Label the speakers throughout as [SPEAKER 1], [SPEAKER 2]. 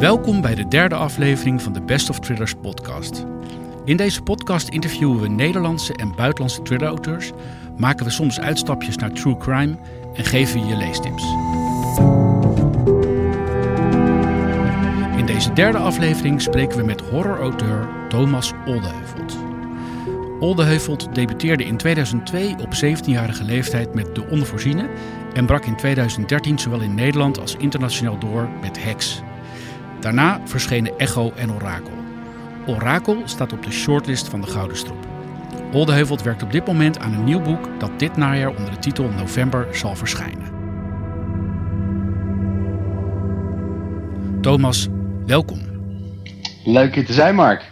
[SPEAKER 1] Welkom bij de derde aflevering van de Best of Thrillers podcast. In deze podcast interviewen we Nederlandse en buitenlandse thriller-auteurs, maken we soms uitstapjes naar true crime en geven we je leestips. In deze derde aflevering spreken we met horrorauteur Thomas Oldeheuvelt. Oldeheuvelt debuteerde in 2002 op 17-jarige leeftijd met De Onvoorziene en brak in 2013 zowel in Nederland als internationaal door met Hex. Daarna verschenen Echo en Orakel. Orakel staat op de shortlist van de Gouden Strop. Oldeheuvelt werkt op dit moment aan een nieuw boek dat dit najaar onder de titel November zal verschijnen. Thomas, welkom.
[SPEAKER 2] Leuk hier te zijn, Mark.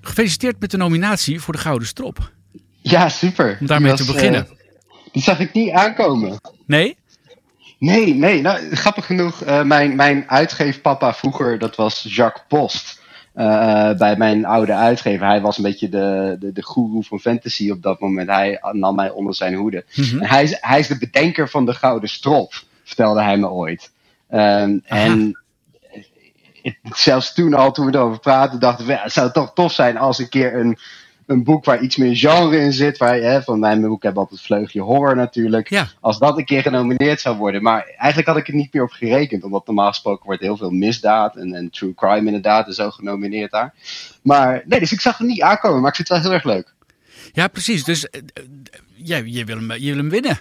[SPEAKER 1] Gefeliciteerd met de nominatie voor de Gouden Strop.
[SPEAKER 2] Ja, super.
[SPEAKER 1] Om daarmee te beginnen.
[SPEAKER 2] Uh, die zag ik niet aankomen.
[SPEAKER 1] Nee?
[SPEAKER 2] Nee, nee. Nou, grappig genoeg, uh, mijn, mijn uitgeefpapa vroeger, dat was Jacques Post. Uh, bij mijn oude uitgever. Hij was een beetje de, de, de guru van fantasy op dat moment. Hij nam mij onder zijn hoede. Mm -hmm. En hij is, hij is de bedenker van de Gouden Strop, vertelde hij me ooit. Um, en zelfs toen al, toen we erover praten, dachten we, ja, het zou toch tof zijn als een keer een, een boek waar iets meer genre in zit. Waar, hè, van mijn boek hebben altijd vleugje horror natuurlijk.
[SPEAKER 1] Ja.
[SPEAKER 2] Als dat een keer genomineerd zou worden. Maar eigenlijk had ik er niet meer op gerekend. Omdat normaal gesproken wordt heel veel misdaad en, en true crime inderdaad en zo genomineerd daar. Maar nee, dus ik zag het niet aankomen. Maar ik vind het wel heel erg leuk.
[SPEAKER 1] Ja, precies. Dus uh, jij, je, wil hem, je wil hem winnen.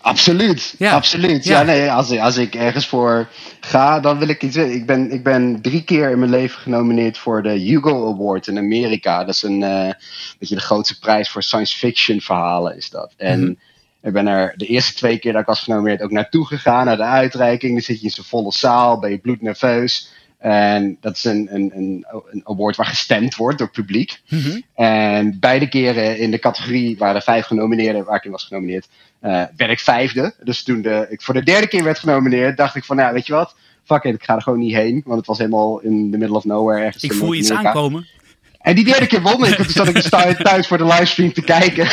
[SPEAKER 2] Absoluut,
[SPEAKER 1] Ja.
[SPEAKER 2] absoluut.
[SPEAKER 1] Ja.
[SPEAKER 2] Ja, nee, als, ik- als ik ergens voor ga, dan wil ik iets winnen. Ik ben, ik ben drie keer in mijn leven genomineerd voor de Hugo Award in Amerika. Dat is een, weet je, de grootste prijs voor science fiction verhalen is dat. En
[SPEAKER 1] Mhm.
[SPEAKER 2] ik ben er de eerste twee keer dat ik was genomineerd ook naartoe gegaan, naar de uitreiking. Dan zit je in zo'n volle zaal, ben je bloednerveus. En dat is een, een, een, een award waar gestemd wordt door het publiek.
[SPEAKER 1] Mhm.
[SPEAKER 2] En beide keren in de categorie waar er vijf genomineerden, waar ik in was genomineerd, eh werd ik vijfde. Dus toen de, ik voor de derde keer werd genomineerd, dacht ik van, nou weet je wat, fuck it, ik ga er gewoon niet heen. Want het was helemaal in the middle of nowhere ergens.
[SPEAKER 1] Ik voel iets aankomen.
[SPEAKER 2] En die derde keer won ik, toen zat ik dus thu- thuis voor de livestream te kijken.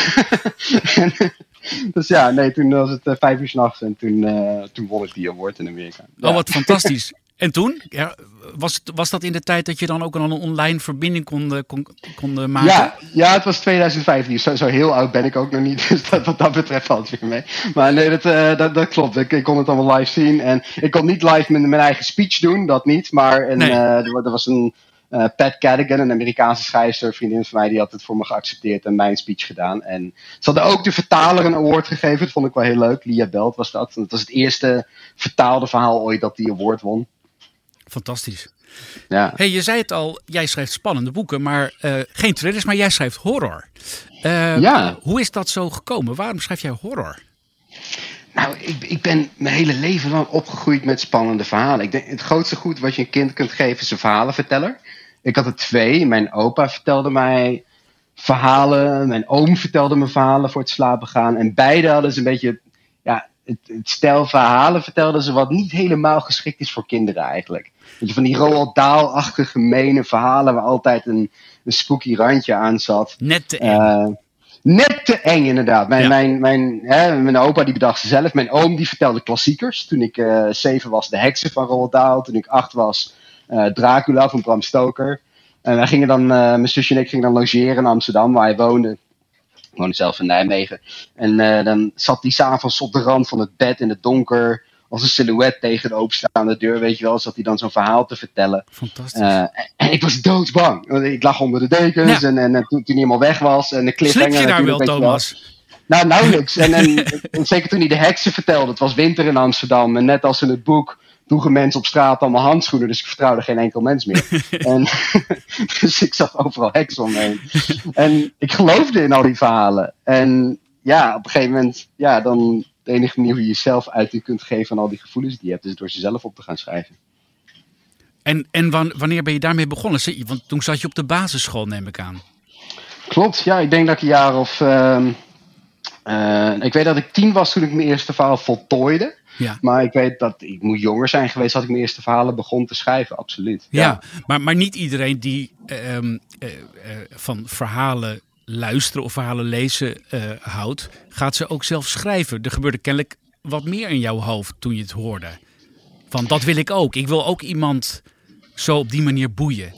[SPEAKER 2] En, dus ja, nee, toen was het eh, vijf uur s'nachts en toen, eh, toen won ik die award in Amerika. Ja.
[SPEAKER 1] Oh, wat fantastisch. En toen? Ja, was, was dat in de tijd dat je dan ook al een online verbinding kon, kon, kon maken?
[SPEAKER 2] Ja, ja, het was 2015. Zo, zo heel oud ben ik ook nog niet. Dus dat, wat dat betreft valt het weer mee. Maar nee, dat, eh, dat, dat klopt. Ik, ik kon het allemaal live zien. En ik kon niet live mijn, mijn eigen speech doen, dat niet. Maar een,
[SPEAKER 1] Nee.
[SPEAKER 2] eh, er, wa- er was een eh, Pat Cadigan, een Amerikaanse schrijfster, vriendin van mij, die had het voor me geaccepteerd en mijn speech gedaan. En ze hadden ook de vertaler een award gegeven. Dat vond ik wel heel leuk. Lia Belt was dat. En Het was het eerste vertaalde verhaal ooit dat die award won.
[SPEAKER 1] Fantastisch.
[SPEAKER 2] Ja.
[SPEAKER 1] Hey, je zei het al, jij schrijft spannende boeken, maar eh, geen thrillers, maar jij schrijft horror. Eh,
[SPEAKER 2] Ja.
[SPEAKER 1] Hoe is dat zo gekomen? Waarom schrijf jij horror?
[SPEAKER 2] Nou, ik, ik ben mijn hele leven lang opgegroeid met spannende verhalen. Ik denk, het grootste goed wat je een kind kunt geven is een verhalenverteller. Ik had er twee. Mijn opa vertelde mij verhalen. Mijn oom vertelde me verhalen voor het slapen gaan. En beide hadden ze een beetje... Het, het stel verhalen vertelden ze wat niet helemaal geschikt is voor kinderen eigenlijk. Je, van die Roald Dahl-achtige gemene verhalen waar altijd een, een spooky randje aan zat.
[SPEAKER 1] Net te eng.
[SPEAKER 2] Eh, net te eng, inderdaad. Mijn,
[SPEAKER 1] Ja.
[SPEAKER 2] mijn, mijn, hè, mijn opa die bedacht ze zelf. Mijn oom die vertelde klassiekers. Toen ik eh, zeven was, De Heksen van Roald Dahl. Toen ik acht was, eh, Dracula van Bram Stoker. En wij gingen dan, mijn zusje en ik gingen dan logeren in Amsterdam, waar hij woonde. Ik woonde zelf in Nijmegen. En eh, dan zat hij s'avonds op de rand van het bed in het donker. Als een silhouet tegen de openstaande deur, weet je wel. Zat hij dan zo'n verhaal te vertellen.
[SPEAKER 1] Fantastisch.
[SPEAKER 2] Eh, en ik was doodsbang. Want Ik lag onder de dekens
[SPEAKER 1] Ja.
[SPEAKER 2] en, en, en toen, toen hij helemaal weg was. En de cliffhanger
[SPEAKER 1] je daar wel, Thomas?
[SPEAKER 2] Nou, nauwelijks. En, en, en zeker toen hij de heksen vertelde. Het was winter in Amsterdam. En net als in het boek droegen mensen op straat allemaal handschoenen. Dus ik vertrouwde geen enkel mens meer. en, dus ik zag overal heksen omheen. En ik geloofde in al die verhalen. En ja, op een gegeven moment, ja, dan de enige manier hoe je jezelf uiting kunt geven aan al die gevoelens die je hebt, is door ze zelf op te gaan schrijven.
[SPEAKER 1] En, en wan- wanneer ben je daarmee begonnen? Want toen zat je op de basisschool, neem ik aan.
[SPEAKER 2] Klopt, ja, ik denk dat ik een jaar of. ehm, eh, ik weet dat ik tien was toen ik mijn eerste verhaal voltooide.
[SPEAKER 1] Ja.
[SPEAKER 2] Maar ik weet dat ik moet jonger zijn geweest dat ik mijn eerste verhalen begon te schrijven, absoluut.
[SPEAKER 1] Ja, maar, maar niet iedereen die ehm, eh, eh, van verhalen luisteren of verhalen lezen eh, houdt, gaat ze ook zelf schrijven. Er gebeurde kennelijk wat meer in jouw hoofd toen je het hoorde. Van dat wil ik ook. Ik wil ook iemand zo op die manier boeien.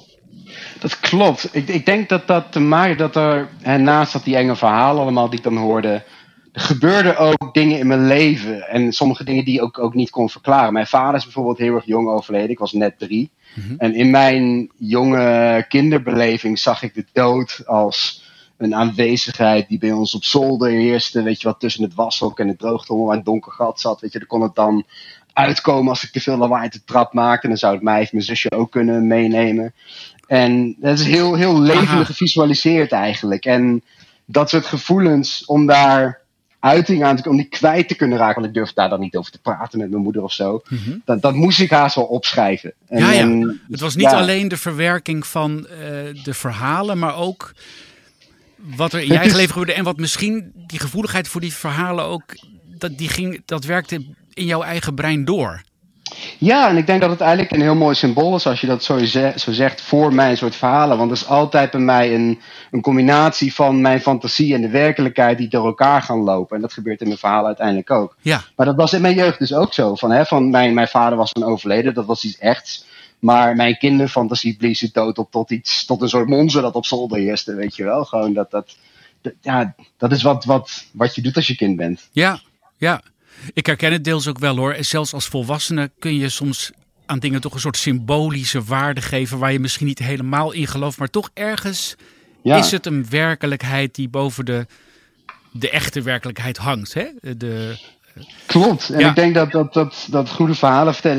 [SPEAKER 2] Dat klopt. Ik, ik denk dat dat te maken dat er, en naast dat die enge verhalen allemaal die ik dan hoorde, er gebeurden ook dingen in mijn leven. En sommige dingen die ik ook, ook niet kon verklaren. Mijn vader is bijvoorbeeld heel erg jong overleden. Ik was net drie.
[SPEAKER 1] Mhm.
[SPEAKER 2] En in mijn jonge kinderbeleving zag ik de dood als een aanwezigheid die bij ons op zolder heerste. Weet je wat, tussen het washok en het droogtrommel en het donker gat zat. Weet je, er kon het dan uitkomen als ik te veel lawaai te trap maakte. En dan zou het mij of mijn zusje ook kunnen meenemen. En dat is heel, heel levendig gevisualiseerd eigenlijk. En dat soort gevoelens, om daar uiting aan te om die kwijt te kunnen raken. Want ik durf daar dan niet over te praten met mijn moeder of zo.
[SPEAKER 1] Mhm.
[SPEAKER 2] Dat, dat moest ik haast wel opschrijven. En,
[SPEAKER 1] Ja, ja.
[SPEAKER 2] en-
[SPEAKER 1] Het was niet
[SPEAKER 2] ja.
[SPEAKER 1] alleen de verwerking van eh, de verhalen, maar ook wat er in je eigen leven gebeurde. En wat misschien die gevoeligheid voor die verhalen ook, dat, die ging, dat werkte in jouw eigen brein door.
[SPEAKER 2] Ja, en ik denk dat het eigenlijk een heel mooi symbool is als je dat zo, ze- zo zegt voor mijn soort verhalen. Want er is altijd bij mij een, een combinatie van mijn fantasie en de werkelijkheid die door elkaar gaan lopen. En dat gebeurt in mijn verhalen uiteindelijk ook.
[SPEAKER 1] Ja,
[SPEAKER 2] Maar dat was in mijn jeugd dus ook zo. Van, hè, van mijn, mijn vader was dan overleden, dat was iets echts. Maar mijn kinderfantasie blies het dood op tot iets, tot een soort monster dat op zolder heerste, weet je wel. Gewoon dat, dat, dat- ja, dat is wat, wat, wat je doet als je kind bent.
[SPEAKER 1] ja, ja. Ik herken het deels ook wel hoor. En zelfs als volwassene kun je soms aan dingen toch een soort symbolische waarde geven waar je misschien niet helemaal in gelooft, maar toch ergens
[SPEAKER 2] Ja.
[SPEAKER 1] is het een werkelijkheid die boven de, de echte werkelijkheid hangt. Hè? De,
[SPEAKER 2] Klopt. En
[SPEAKER 1] Ja.
[SPEAKER 2] ik denk dat, dat, dat, dat goede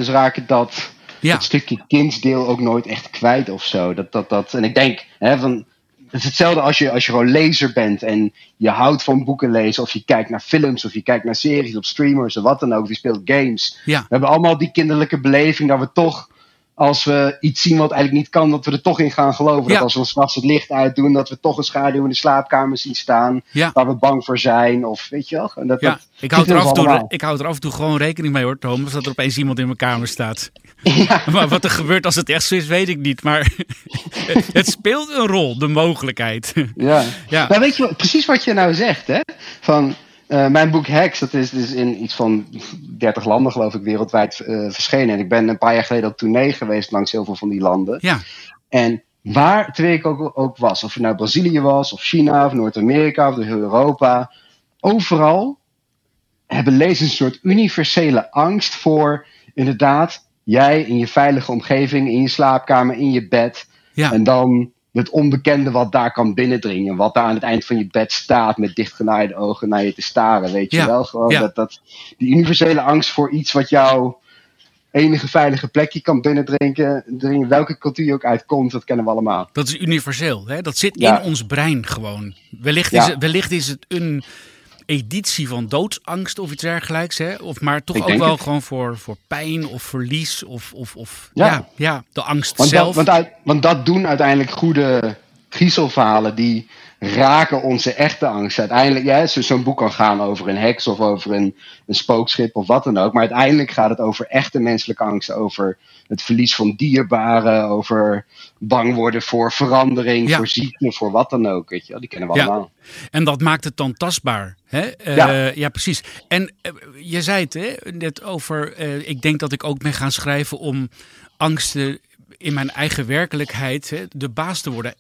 [SPEAKER 2] raken dat,
[SPEAKER 1] ja,
[SPEAKER 2] dat stukje kindsdeel ook nooit echt kwijt of zo. Dat, dat, dat, en ik denk, hè, van, het is hetzelfde als je, als je gewoon lezer bent en je houdt van boeken lezen, of je kijkt naar films, of je kijkt naar series op streamers of wat dan ook, of je speelt games.
[SPEAKER 1] ja,
[SPEAKER 2] We hebben allemaal die kinderlijke beleving dat we toch, als we iets zien wat eigenlijk niet kan, dat we er toch in gaan geloven.
[SPEAKER 1] Ja.
[SPEAKER 2] Dat als we s'nachts het licht uitdoen, dat we toch een schaduw in de slaapkamer zien staan,
[SPEAKER 1] ja.
[SPEAKER 2] waar we bang voor zijn. Of weet je wel, en dat,
[SPEAKER 1] Ja,
[SPEAKER 2] dat
[SPEAKER 1] ik hou,
[SPEAKER 2] zit
[SPEAKER 1] er af toe, ik hou er af en toe gewoon rekening mee hoor, Thomas, dat er opeens iemand in mijn kamer staat. Maar wat er gebeurt als het echt zo is, weet ik niet. Maar het speelt een rol, de mogelijkheid.
[SPEAKER 2] Ja.
[SPEAKER 1] Ja.
[SPEAKER 2] Nou, weet je precies wat je nou zegt, hè? Van eh, mijn boek Hacks, dat is dus in iets van 30 landen, geloof ik, wereldwijd eh, verschenen. En ik ben een paar jaar geleden op tournee geweest langs heel veel van die landen.
[SPEAKER 1] Ja,
[SPEAKER 2] En waar, terwijl ik ook, ook was, of het nou Brazilië was, of China, of Noord-Amerika, of door heel Europa, overal hebben lezers een soort universele angst voor, inderdaad, jij in je veilige omgeving, in je slaapkamer, in je bed.
[SPEAKER 1] ja,
[SPEAKER 2] En dan het onbekende wat daar kan binnendringen. Wat daar aan het eind van je bed staat met dichtgenaaide ogen naar je te staren. Weet je
[SPEAKER 1] Ja,
[SPEAKER 2] wel? Gewoon
[SPEAKER 1] ja.
[SPEAKER 2] dat, dat, die universele angst voor iets wat jouw enige veilige plekje kan binnendrinken. dringen, Welke cultuur je ook uitkomt, dat kennen we allemaal.
[SPEAKER 1] dat is universeel. Hè? Dat zit
[SPEAKER 2] Ja.
[SPEAKER 1] in ons brein gewoon. Wellicht, is, het, wellicht is het een editie van doodsangst of iets dergelijks. Hè? Of, maar toch ook wel
[SPEAKER 2] het.
[SPEAKER 1] gewoon voor, voor pijn of verlies. Of, of, of ja.
[SPEAKER 2] Ja.
[SPEAKER 1] Ja, de angst
[SPEAKER 2] Want
[SPEAKER 1] zelf.
[SPEAKER 2] dat, want, want dat doen uiteindelijk goede griezelverhalen. Die raken onze echte angst. Uiteindelijk, ja, zo- zo'n boek kan gaan over een heks of over een, een spookschip of wat dan ook. Maar uiteindelijk gaat het over echte menselijke angst. Over het verlies van dierbaren. Over bang worden voor verandering,
[SPEAKER 1] Ja.
[SPEAKER 2] voor ziekte, voor wat dan ook. Weet je wel. Die kennen we
[SPEAKER 1] Ja.
[SPEAKER 2] allemaal.
[SPEAKER 1] En dat maakt het dan tastbaar. Hè? Eh, ja.
[SPEAKER 2] Ja.
[SPEAKER 1] precies. En eh, je zei het hè, net over, eh, ik denk dat ik ook ben gaan schrijven om angsten in mijn eigen werkelijkheid hè, de baas te worden.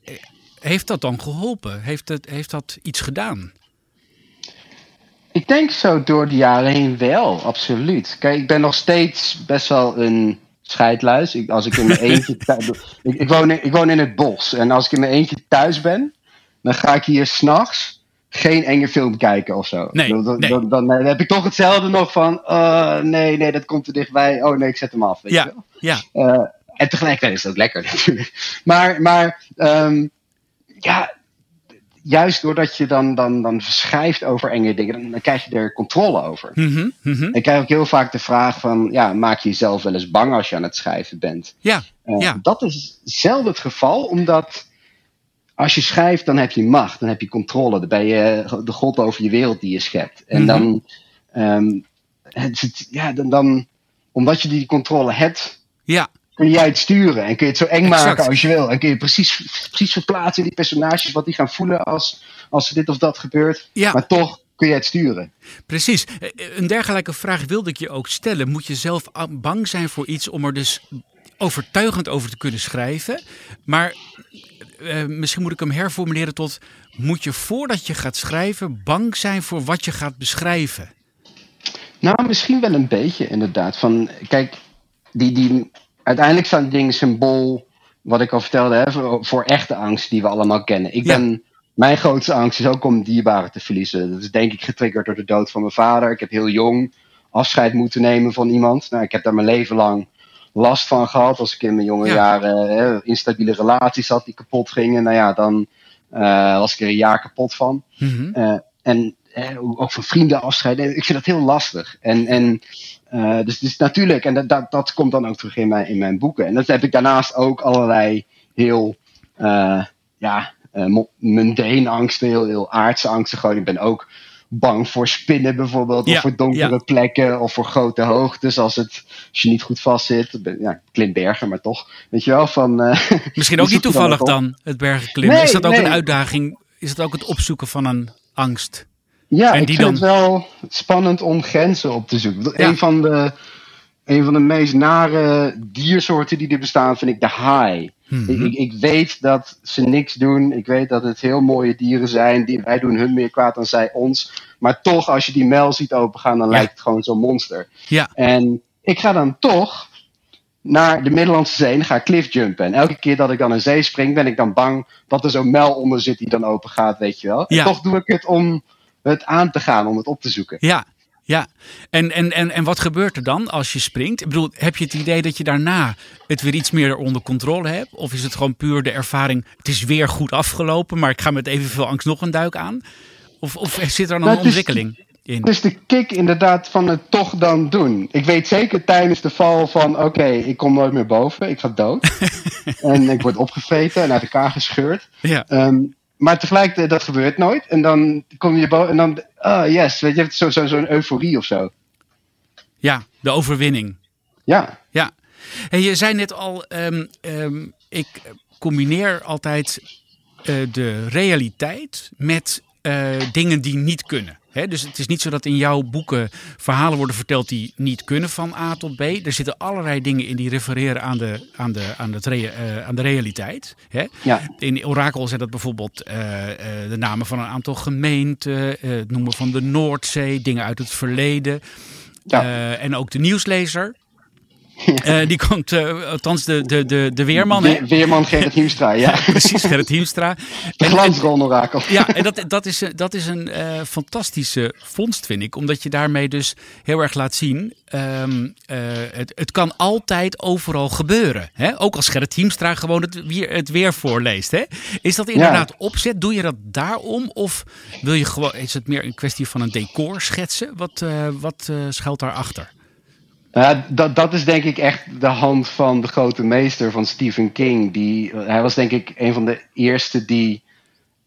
[SPEAKER 1] Heeft dat dan geholpen? Heeft, het, heeft dat iets gedaan?
[SPEAKER 2] Ik denk zo door de jaren heen wel, absoluut. Kijk, ik ben nog steeds best wel een scheidluis. Ik, als ik in mijn eentje thuis, ik, ik, woon in, ik woon in het bos. En als ik in mijn eentje thuis ben, dan ga ik hier s'nachts geen enge film kijken of zo.
[SPEAKER 1] Nee,
[SPEAKER 2] dan, dan,
[SPEAKER 1] nee.
[SPEAKER 2] Dan, dan heb ik toch hetzelfde nog van, eh, nee, nee, dat komt te dichtbij. Oh nee, ik zet hem af. Weet je
[SPEAKER 1] Ja,
[SPEAKER 2] wel?
[SPEAKER 1] ja,
[SPEAKER 2] Eh, en tegelijkertijd is ook lekker natuurlijk. Maar, maar ehm, ja, juist doordat je dan, dan, dan schrijft over enge dingen, dan, dan krijg je er controle over.
[SPEAKER 1] Mhm.
[SPEAKER 2] Ik krijg ook heel vaak de vraag van, ja, maak je jezelf wel eens bang als je aan het schrijven bent?
[SPEAKER 1] ja,
[SPEAKER 2] Eh,
[SPEAKER 1] Ja.
[SPEAKER 2] Dat is zelden het geval, omdat als je schrijft, dan heb je macht, dan heb je controle. Dan ben je de god over je wereld die je schept. En
[SPEAKER 1] Mhm.
[SPEAKER 2] dan, ehm, het- ja, dan, dan, omdat je die controle hebt,
[SPEAKER 1] ja,
[SPEAKER 2] kun jij het sturen en kun je het zo eng
[SPEAKER 1] Exact.
[SPEAKER 2] maken als je wil. En kun je precies, precies verplaatsen die personages, wat die gaan voelen als, als er dit of dat gebeurt.
[SPEAKER 1] ja.
[SPEAKER 2] Maar toch kun je het sturen.
[SPEAKER 1] Precies. Een dergelijke vraag wilde ik je ook stellen. Moet je zelf bang zijn voor iets om er dus overtuigend over te kunnen schrijven? Maar uh, misschien moet ik hem herformuleren tot: moet je voordat je gaat schrijven bang zijn voor wat je gaat beschrijven?
[SPEAKER 2] Nou, misschien wel een beetje inderdaad. Van, kijk, die, die, uiteindelijk zijn dingen symbool, wat ik al vertelde, hè, voor, voor, echte angst die we allemaal kennen. Ik ben, mijn grootste angst is ook om dierbaren te verliezen. Dat is denk ik getriggerd door de dood van mijn vader. Ik heb heel jong afscheid moeten nemen van iemand. Nou, ik heb daar mijn leven lang last van gehad. Als ik in mijn jonge jaren hè, instabiele relaties had die kapot gingen. Nou ja, dan uh, was ik er een jaar kapot van. Mm en ook van vrienden afscheid. Ik vind dat heel lastig. En, en uh, dus, dus natuurlijk, en dat, dat, dat komt dan ook terug in mijn, in mijn boeken. En dat heb ik daarnaast ook allerlei heel, uh, ja, uh, mundane angsten, heel, heel aardse angsten. Gewoon, ik ben ook bang voor spinnen bijvoorbeeld, of voor donkere plekken, of voor grote hoogtes als, het, als je niet goed vast zit. Ja, klimbergen, maar toch. Weet je wel, van...
[SPEAKER 1] Misschien ook niet toevallig dan, het bergen klimmen. is dat ook een uitdaging? Is het ook het opzoeken van een angst?
[SPEAKER 2] Ja, ik vind het wel spannend om grenzen op te zoeken. Een, van de, een van de meest nare diersoorten die er bestaan, vind ik de haai. Mhm. ik, ik, weet dat ze niks doen. Ik weet dat het heel mooie dieren zijn. Die, wij doen hun meer kwaad dan zij ons. Maar toch, als je die mel ziet opengaan, dan lijkt het gewoon zo'n monster.
[SPEAKER 1] Ja.
[SPEAKER 2] En ik ga dan toch naar de Middellandse Zee en ga cliffjumpen. En elke keer dat ik dan een zee spring, ben ik dan bang dat er zo'n mel onder zit die dan open gaat, weet je wel. En toch doe ik het om het aan te gaan, om het op te zoeken.
[SPEAKER 1] Ja, ja, en, en, en, en wat gebeurt er dan als je springt? Ik bedoel, heb je het idee dat je daarna het weer iets meer onder controle hebt? Of is het gewoon puur de ervaring, het is weer goed afgelopen, maar ik ga met evenveel angst nog een duik aan? Of, of zit er dan nou, een ontwikkeling in?
[SPEAKER 2] Het is de kick inderdaad van het toch dan doen. Ik weet zeker tijdens de val van, oké, ik kom nooit meer boven, ik ga dood. en ik word opgevreten en uit elkaar gescheurd.
[SPEAKER 1] Ja.
[SPEAKER 2] Ehm, maar tegelijkertijd, dat gebeurt nooit. En dan kom je boven en dan, ah yes, weet je, hebt zo'n zo, zo euforie of zo.
[SPEAKER 1] Ja, de overwinning.
[SPEAKER 2] Ja.
[SPEAKER 1] Ja. En je zei net al, um, um, ik combineer altijd uh, de realiteit met uh, dingen die niet kunnen dus het is niet zo dat in jouw boeken verhalen worden verteld die niet kunnen van A tot B. Er zitten allerlei dingen in die refereren aan de, aan de, aan het uh, aan de realiteit.
[SPEAKER 2] Ja.
[SPEAKER 1] In Orakel zijn dat bijvoorbeeld uh, de namen van een aantal gemeenten, het noemen van de Noordzee, dingen uit het verleden. Ja. en ook de nieuwslezer. Uh, die komt, uh, althans de, de, de, de weerman.
[SPEAKER 2] weerman Gerrit Hiemstra, ja.
[SPEAKER 1] Precies, Gerrit Hiemstra.
[SPEAKER 2] De glansrol-orakel.
[SPEAKER 1] Ja, en dat, dat is, dat is een uh, fantastische vondst, vind ik. Omdat je daarmee dus heel erg laat zien... Um, het, het kan altijd overal gebeuren. Hè? Ook als Gerrit Hiemstra gewoon het weer, het weer voorleest. Hè? Is dat inderdaad opzet? Doe je dat daarom? Of wil je gewoon, is het meer een kwestie van een decor schetsen? Wat, wat schuilt daarachter?
[SPEAKER 2] Ja, dat, dat is denk ik echt de hand van de grote meester van Stephen King. Die, hij was denk ik een van de eerste die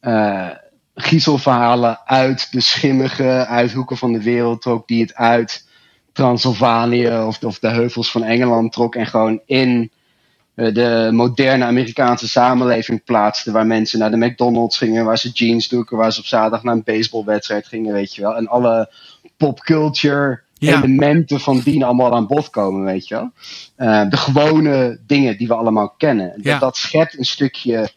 [SPEAKER 2] uh, giezelverhalen uit de schimmige uithoeken van de wereld trok. Die het uit Transylvanië of, of de heuvels van Engeland trok. En gewoon in uh, de moderne Amerikaanse samenleving plaatste. Waar mensen naar de McDonald's gingen, waar ze jeans doeken, waar ze op zaterdag naar een baseballwedstrijd gingen, weet je wel. En alle popculture elementen van dien allemaal aan bod komen, weet je wel. Uh, de gewone dingen die we allemaal kennen. Dat, dat schept een stukje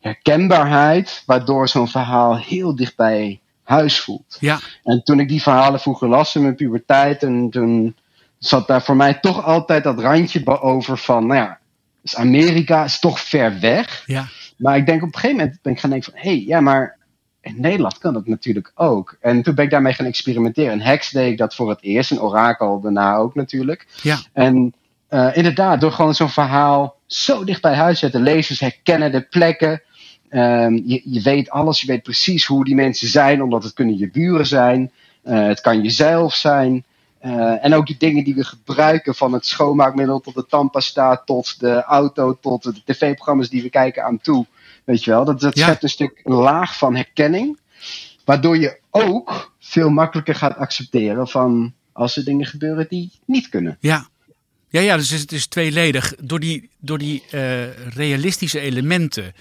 [SPEAKER 2] herkenbaarheid, waardoor zo'n verhaal heel dicht bij huis voelt.
[SPEAKER 1] Ja.
[SPEAKER 2] En toen ik die verhalen vroeger las in mijn puberteit, en toen zat daar voor mij toch altijd dat randje over van, nou ja, dus Amerika is toch ver weg.
[SPEAKER 1] Ja.
[SPEAKER 2] Maar ik denk op een gegeven moment ben ik gaan denken van, hé, hey, ja, maar in Nederland kan dat natuurlijk ook. En toen ben ik daarmee gaan experimenteren. En Hex deed ik dat voor het eerst. En Orakel daarna ook natuurlijk.
[SPEAKER 1] Ja.
[SPEAKER 2] En uh, inderdaad, door gewoon zo'n verhaal zo dicht bij huis te zetten. Lezers herkennen de plekken. Um, je, je, weet alles. Je weet precies hoe die mensen zijn. Omdat het kunnen je buren zijn. Uh, het kan jezelf zijn. Uh, en ook de dingen die we gebruiken. Van het schoonmaakmiddel tot de tandpasta. Tot de auto. Tot de tv-programma's die we kijken aan toe. Weet je wel, dat, dat schept een stuk een laag van herkenning. Waardoor je ook veel makkelijker gaat accepteren van als er dingen gebeuren die niet kunnen.
[SPEAKER 1] Ja, ja, ja dus het is tweeledig. Door die, door die uh, realistische elementen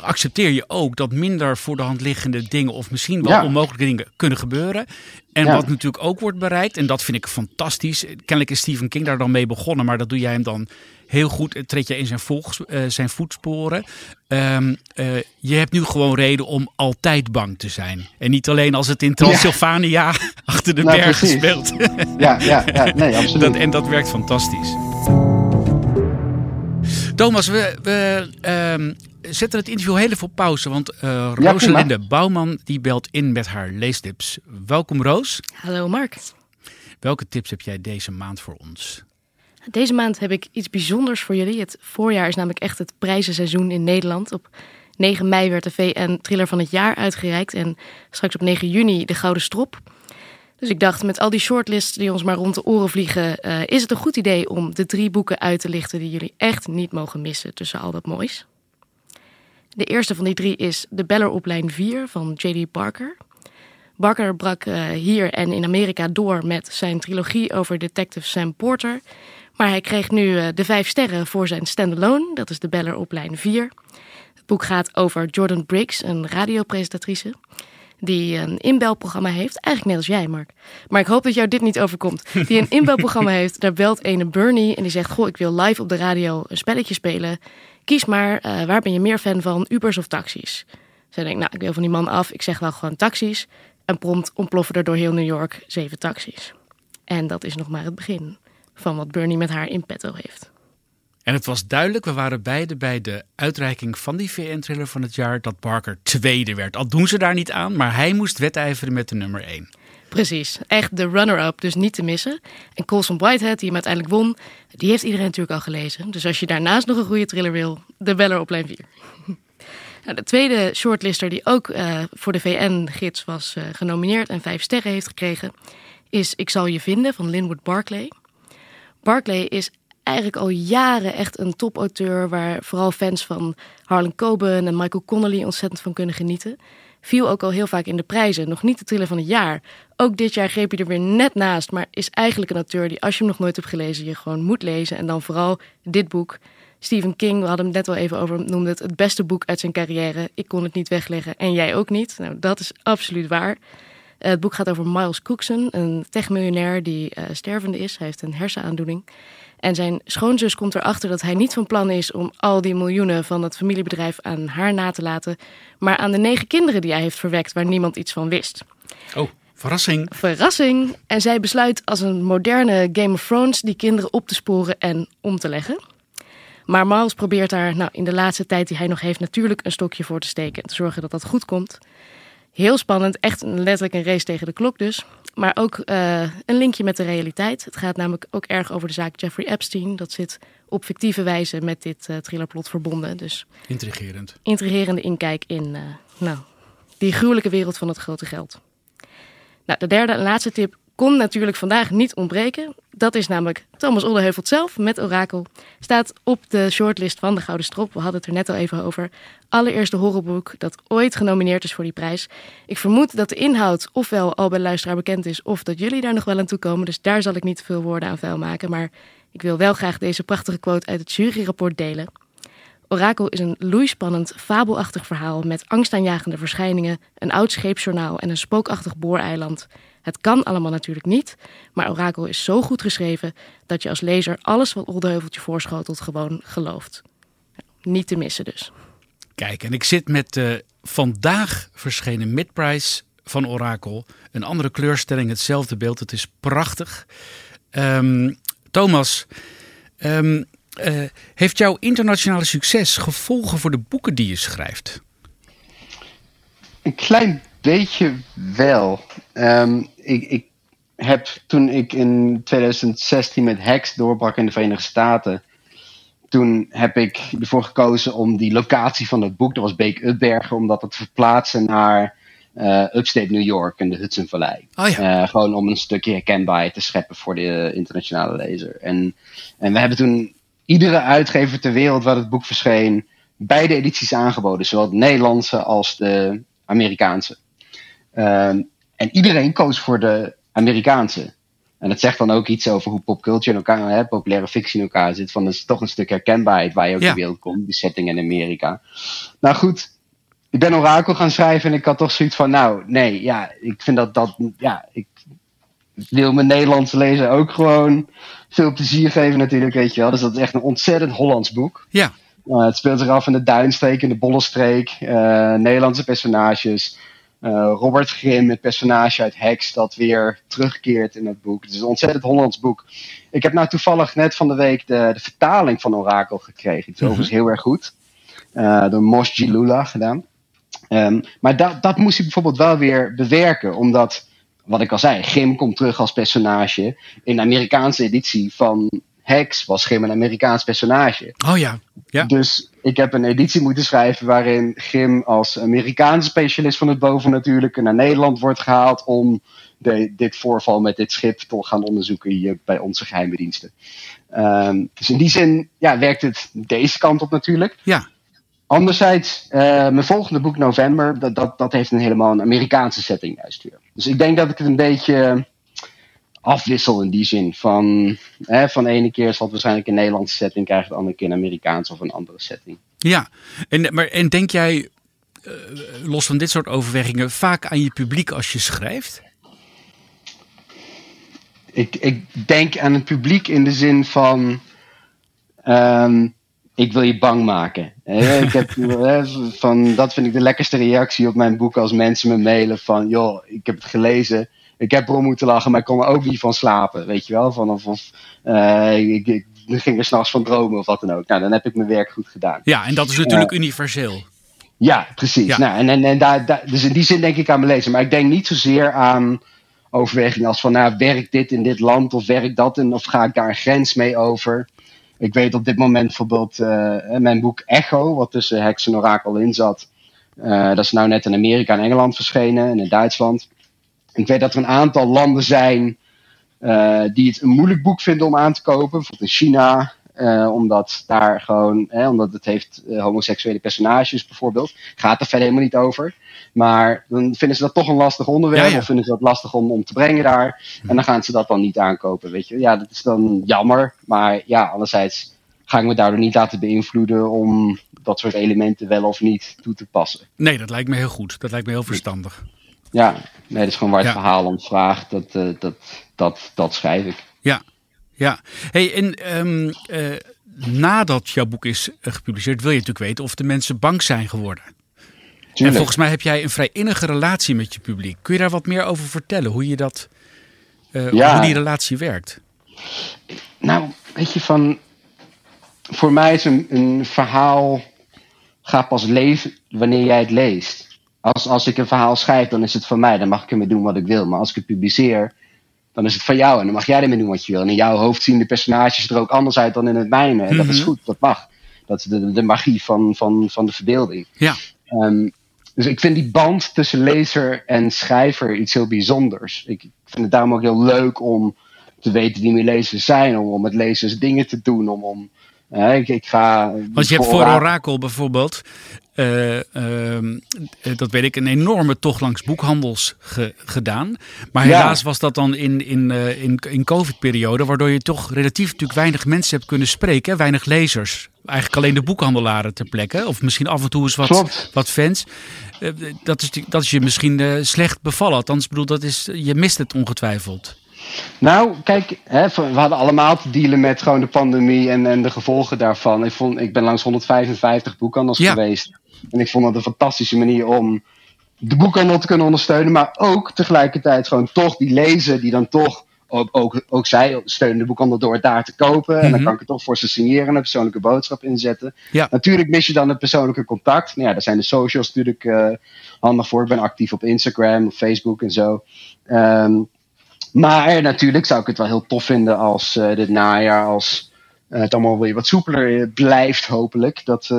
[SPEAKER 1] accepteer je ook dat minder voor de hand liggende dingen of misschien wel onmogelijke dingen kunnen gebeuren. En wat natuurlijk ook wordt bereikt, en dat vind ik fantastisch. Kennelijk is Stephen King daar dan mee begonnen, maar dat doe jij hem dan heel goed. Treed je in zijn, volks, uh, zijn voetsporen. Um, uh, je hebt nu gewoon reden om altijd bang te zijn. En niet alleen als het in Transylvania achter de nou, bergen speelt.
[SPEAKER 2] ja, ja, ja, nee, absoluut.
[SPEAKER 1] Dat, en dat werkt fantastisch. Thomas, we, we um, zetten het interview heel even op pauze. Want uh, Rosalinde Bouwman die belt in met haar leestips. Welkom Roos.
[SPEAKER 3] Hallo Mark.
[SPEAKER 1] Welke tips heb jij deze maand voor ons?
[SPEAKER 3] Deze maand heb ik iets bijzonders voor jullie. Het voorjaar is namelijk echt het prijzenseizoen in Nederland. Op 9 mei werd de VN Thriller van het jaar uitgereikt. En straks op 9 juni de Gouden Strop. Dus ik dacht, met al die shortlists die ons maar rond de oren vliegen, uh, is het een goed idee om de drie boeken uit te lichten die jullie echt niet mogen missen tussen al dat moois. De eerste van die drie is De Beller op lijn 4 van J.D. Barker. Barker brak uh, hier en in Amerika door met zijn trilogie over detective Sam Porter. Maar hij kreeg nu uh, de vijf sterren voor zijn standalone, dat is De Beller op lijn 4. Het boek gaat over Jordan Briggs, een radiopresentatrice die een inbelprogramma heeft. Eigenlijk net als jij, Mark. Maar ik hoop dat jou dit niet overkomt. Die een inbelprogramma heeft, daar belt ene Bernie en die zegt... Goh, ik wil live op de radio een spelletje spelen. Kies maar, uh, waar ben je meer fan van, Ubers of taxis? Zij denkt, nou, ik wil van die man af. Ik zeg wel gewoon taxis. En prompt ontploffen er door heel New York zeven taxis. En dat is nog maar het begin van wat Bernie met haar in petto heeft.
[SPEAKER 1] En het was duidelijk, we waren beide bij de uitreiking van die VN-thriller van het jaar, dat Barker tweede werd. Al doen ze daar niet aan, maar hij moest wedijveren met de nummer 1.
[SPEAKER 3] Precies, echt de runner-up, dus niet te missen. En Colson Whitehead, die hem uiteindelijk won, die heeft iedereen natuurlijk al gelezen. Dus als je daarnaast nog een goede thriller wil, de Beller op lijn 4. nou, de tweede shortlister die ook uh, voor de VN-gids was uh, genomineerd en vijf sterren heeft gekregen, is Ik zal je vinden van Linwood Barclay. Barclay is eigenlijk al jaren echt een topauteur waar vooral fans van Harlan Coben en Michael Connolly ontzettend van kunnen genieten. Viel ook al heel vaak in de prijzen, nog niet de thriller van het jaar. Ook dit jaar greep hij er weer net naast, maar is eigenlijk een auteur die als je hem nog nooit hebt gelezen, je gewoon moet lezen. En dan vooral dit boek. Stephen King, we hadden hem net al even over, noemde het het beste boek uit zijn carrière. Ik kon het niet wegleggen en jij ook niet. Nou, dat is absoluut waar. Het boek gaat over Miles Cookson, een techmiljonair die uh, stervende is. Hij heeft een hersenaandoening. En zijn schoonzus komt erachter dat hij niet van plan is om al die miljoenen van het familiebedrijf aan haar na te laten, maar aan de negen kinderen die hij heeft verwekt waar niemand iets van wist.
[SPEAKER 1] Oh, verrassing.
[SPEAKER 3] Verrassing. En zij besluit als een moderne Game of Thrones die kinderen op te sporen en om te leggen. Maar Miles probeert daar nou, in de laatste tijd die hij nog heeft natuurlijk een stokje voor te steken en te zorgen dat dat goed komt. Heel spannend, echt letterlijk een race tegen de klok dus. Maar ook uh, een linkje met de realiteit. Het gaat namelijk ook erg over de zaak Jeffrey Epstein. Dat zit op fictieve wijze met dit uh, thrillerplot verbonden. Dus
[SPEAKER 1] intrigerend.
[SPEAKER 3] Intrigerende inkijk in uh, nou, die gruwelijke wereld van het grote geld. Nou, de derde en laatste tip kon natuurlijk vandaag niet ontbreken. Dat is namelijk Thomas Oldeheuvelt zelf met Orakel. Staat op de shortlist van de Gouden Strop. We hadden het er net al even over. Allereerste horrorboek dat ooit genomineerd is voor die prijs. Ik vermoed dat de inhoud ofwel al bij de luisteraar bekend is... of dat jullie daar nog wel aan toe komen. Dus daar zal ik niet veel woorden aan vuil maken. Maar ik wil wel graag deze prachtige quote uit het juryrapport delen. Orakel is een loeispannend, fabelachtig verhaal met angstaanjagende verschijningen, een oud scheepsjournaal en een spookachtig booreiland. Het kan allemaal natuurlijk niet, maar Orakel is zo goed geschreven dat je als lezer alles wat Oldeheuveltje voorschotelt gewoon gelooft. Niet te missen dus.
[SPEAKER 1] Kijk, en ik zit met de vandaag verschenen midprice van Orakel. Een andere kleurstelling, hetzelfde beeld. Het is prachtig. Um, Thomas, um, uh, heeft jouw internationale succes gevolgen voor de boeken die je schrijft?
[SPEAKER 2] Een klein beetje wel. Um, ik, ik heb toen ik in 2016 met Hex doorbrak in de Verenigde Staten. Toen heb ik ervoor gekozen om die locatie van het boek, dat was Beek Upbergen, om dat te verplaatsen naar uh, upstate New York en de Hudson Vallei.
[SPEAKER 1] Oh ja.
[SPEAKER 2] uh, gewoon om een stukje herkenbaarheid te scheppen voor de internationale lezer. En, en we hebben toen iedere uitgever ter wereld waar het boek verscheen, beide edities aangeboden, zowel de Nederlandse als de Amerikaanse. Um, en iedereen koos voor de Amerikaanse. En dat zegt dan ook iets over hoe popculture in elkaar, hè, populaire fictie in elkaar zit. Van dat is toch een stuk herkenbaarheid waar je ook
[SPEAKER 1] Ja.
[SPEAKER 2] de wereld komt, die setting in Amerika. Nou goed, ik ben Orakel gaan schrijven en ik had toch zoiets van, nou nee, ja, ik vind dat dat, ja, ik wil mijn Nederlandse lezer ook gewoon veel plezier geven natuurlijk, weet je wel. Dus dat is echt een ontzettend Hollands boek.
[SPEAKER 1] Ja,
[SPEAKER 2] Uh, het speelt zich af in de Duinstreek, in de Bollenstreek. Uh, Nederlandse personages. Uh, Robert Grimm, het personage uit Hex, dat weer terugkeert in het boek. Het is een ontzettend Hollands boek. Ik heb nou toevallig net van de week de, de vertaling van Orakel gekregen. Het is overigens heel erg goed. Door Mos Gilula gedaan. Um, maar dat, dat moest ik bijvoorbeeld wel weer bewerken, omdat, wat ik al zei, Grimm komt terug als personage. In de Amerikaanse editie van Hex was Grimm een Amerikaans personage.
[SPEAKER 1] oh ja. Ja.
[SPEAKER 2] Dus ik heb een editie moeten schrijven waarin Grim als Amerikaanse specialist van het bovennatuurlijke naar Nederland wordt gehaald om de, dit voorval met dit schip te gaan onderzoeken hier bij onze geheime diensten. Um, dus in die zin ja, werkt het deze kant op natuurlijk.
[SPEAKER 1] Ja.
[SPEAKER 2] Anderzijds, uh, mijn volgende boek November, dat, dat, dat heeft een helemaal een Amerikaanse setting juist weer. Dus ik denk dat ik het een beetje afwissel in die zin. Van, hè, van de ene keer zal het waarschijnlijk een Nederlandse setting krijgen, de andere keer een Amerikaanse of een andere setting.
[SPEAKER 1] Ja, en, maar, en denk jij, uh, los van dit soort overwegingen, vaak aan je publiek als je schrijft?
[SPEAKER 2] Ik, ik denk aan het publiek in de zin van. Um, ik wil je bang maken. ik heb, van, dat vind ik de lekkerste reactie op mijn boek als mensen me mailen van... joh, ik heb het gelezen, ik heb erom moeten lachen, maar ik kon er ook niet van slapen. Weet je wel? Van, of, of uh, ik, ging er s'nachts van dromen of wat dan ook. Nou, dan heb ik mijn werk goed gedaan.
[SPEAKER 1] Ja, en dat is natuurlijk uh, universeel.
[SPEAKER 2] Ja, precies. Ja. Nou, en en, en daar, daar, dus in die zin denk ik aan mijn lezer. Maar ik denk niet zozeer aan overwegingen als van... nou, werkt dit in dit land of werkt dat en of ga ik daar een grens mee over... Ik weet op dit moment bijvoorbeeld uh, mijn boek Echo, wat tussen Heks en Orakel in zat. Uh, dat is nou net in Amerika en Engeland verschenen en in Duitsland. Ik weet dat er een aantal landen zijn die het een moeilijk boek vinden om aan te kopen. Bijvoorbeeld in China, omdat daar gewoon, hè, omdat het heeft homoseksuele personages bijvoorbeeld. Gaat er verder helemaal niet over. Maar dan vinden ze dat toch een lastig onderwerp. Ja, ja. Of vinden ze dat lastig om, om te brengen daar. En dan gaan ze dat dan niet aankopen, weet je. Ja, dat is dan jammer. Maar ja, anderzijds ga ik me daardoor niet laten beïnvloeden om dat soort elementen wel of niet toe te passen.
[SPEAKER 1] Nee, dat lijkt me heel goed. Dat lijkt me heel verstandig.
[SPEAKER 2] Ja, nee, dat is gewoon waar het ja. verhaal om vraagt. Dat, uh, dat, dat, dat schrijf ik.
[SPEAKER 1] Ja, ja. Hey, en um, uh, nadat jouw boek is gepubliceerd, wil je natuurlijk weten of de mensen bang zijn geworden. En volgens mij heb jij een vrij innige relatie met je publiek. Kun je daar wat meer over vertellen? Hoe je dat, uh, ja. hoe die relatie werkt?
[SPEAKER 2] Nou, weet je van, voor mij is een, een verhaal gaat pas leven wanneer jij het leest. Als, als ik een verhaal schrijf, dan is het van mij. Dan mag ik ermee doen wat ik wil. Maar als ik het publiceer, dan is het van jou. En dan mag jij ermee doen wat je wil. En in jouw hoofd zien de personages er ook anders uit dan in het mijne. En mm -hmm. dat is goed, dat mag. Dat is de, de magie van, van, van de verbeelding.
[SPEAKER 1] Ja.
[SPEAKER 2] Um, dus ik vind die band tussen lezer en schrijver iets heel bijzonders. Ik vind het daarom ook heel leuk om te weten wie mijn lezers zijn. Om, om met lezers dingen te doen. Om, om, uh, ik, ik ga,
[SPEAKER 1] Want je hebt voor Orakel bijvoorbeeld, uh, uh, dat weet ik, een enorme tocht langs boekhandels ge, gedaan. Maar helaas ja. was dat dan in, in, uh, in, in COVID-periode, waardoor je toch relatief natuurlijk weinig mensen hebt kunnen spreken, weinig lezers. Eigenlijk alleen de boekhandelaren ter plekke, of misschien af en toe eens wat, wat fans. Uh, dat, is, dat is je misschien uh, slecht bevallen. Althans, bedoel, dat is, je mist het ongetwijfeld.
[SPEAKER 2] Nou, kijk, hè, we hadden allemaal te dealen met gewoon de pandemie en, en de gevolgen daarvan. Ik, vond, ik ben langs 155 boekhandels ja. geweest. En ik vond dat een fantastische manier om de boekhandel te kunnen ondersteunen. Maar ook tegelijkertijd gewoon toch die lezer die dan toch... Ook, ook, ook zij steunen de boekhandel door het daar te kopen. En dan kan ik het toch voor ze signeren en een persoonlijke boodschap inzetten.
[SPEAKER 1] Ja.
[SPEAKER 2] Natuurlijk mis je dan het persoonlijke contact. Nou ja, daar zijn de socials natuurlijk uh, handig voor. Ik ben actief op Instagram, op Facebook en zo. Um, maar natuurlijk zou ik het wel heel tof vinden als uh, dit najaar, als het allemaal weer wat soepeler blijft, hopelijk. Dat uh,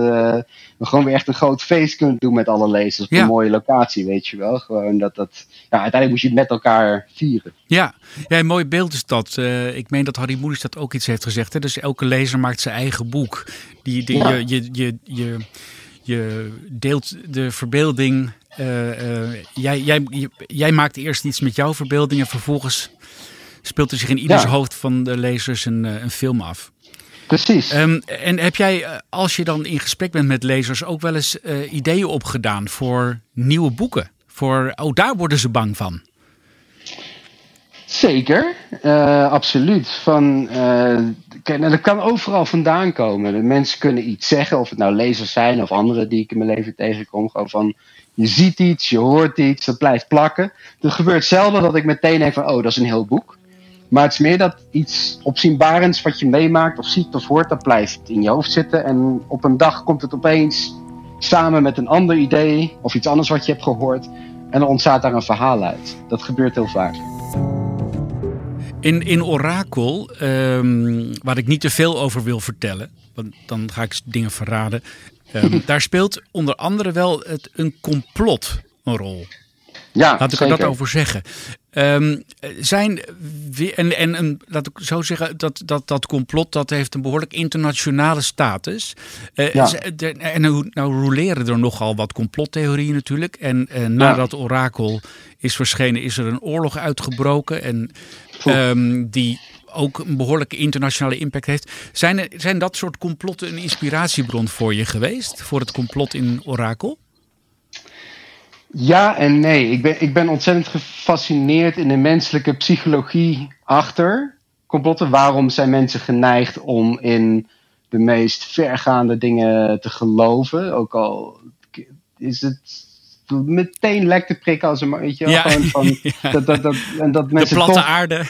[SPEAKER 2] we gewoon weer echt een groot feest kunnen doen met alle lezers op
[SPEAKER 1] Ja.
[SPEAKER 2] een mooie locatie, weet je wel. Gewoon dat dat, ja, uiteindelijk moet je het met elkaar vieren.
[SPEAKER 1] Ja, ja een mooi beeld is dat. Eh, ik meen dat Harry Moeders dat ook iets heeft gezegd. Hè? Dus elke lezer maakt zijn eigen boek. Die, die,
[SPEAKER 2] Ja.
[SPEAKER 1] je, je, je, je, je deelt de verbeelding. eh, eh, jij, jij, jij maakt eerst iets met jouw verbeelding en vervolgens speelt er zich in ieders hoofd van de lezers een, een film af.
[SPEAKER 2] Precies.
[SPEAKER 1] Um, en heb jij, als je dan in gesprek bent met lezers, ook wel eens uh, ideeën opgedaan voor nieuwe boeken? Voor, oh, daar worden ze bang van.
[SPEAKER 2] Zeker, uh, absoluut. Van, uh, dat kan overal vandaan komen. De mensen kunnen iets zeggen, of het nou lezers zijn of anderen die ik in mijn leven tegenkom. Gewoon van, je ziet iets, je hoort iets, dat blijft plakken. Er gebeurt zelden dat ik meteen denk van, oh, dat is een heel boek. Maar het is meer dat iets opzienbarends wat je meemaakt of ziet of hoort, dat blijft in je hoofd zitten. En op een dag komt het opeens samen met een ander idee of iets anders wat je hebt gehoord. En dan ontstaat daar een verhaal uit. Dat gebeurt heel vaak.
[SPEAKER 1] In, in Orakel, um, waar ik niet te veel over wil vertellen, want dan ga ik dingen verraden. Um, daar speelt onder andere wel het, een complot een rol.
[SPEAKER 2] Ja,
[SPEAKER 1] Laat ik er dat over zeggen. Um, zijn en, en, en laat ik zo zeggen, dat, dat, dat complot dat heeft een behoorlijk internationale status. Uh, ja. En nou, nou roleren er nogal wat complottheorieën natuurlijk. En uh, nadat ja. Orakel is verschenen, is er een oorlog uitgebroken. En um, die ook een behoorlijke internationale impact heeft. Zijn, er, zijn dat soort complotten een inspiratiebron voor je geweest? Voor het complot in Orakel?
[SPEAKER 2] Ja en nee. Ik ben, ik ben ontzettend gefascineerd in de menselijke psychologie achter complotten. Waarom zijn mensen geneigd om in de meest vergaande dingen te geloven? Ook al is het meteen lek te prikken als een weet je,
[SPEAKER 1] ja.
[SPEAKER 2] gewoon van
[SPEAKER 1] ja.
[SPEAKER 2] dat, dat, dat, en dat mensen
[SPEAKER 1] de platte
[SPEAKER 2] toch,
[SPEAKER 1] aarde.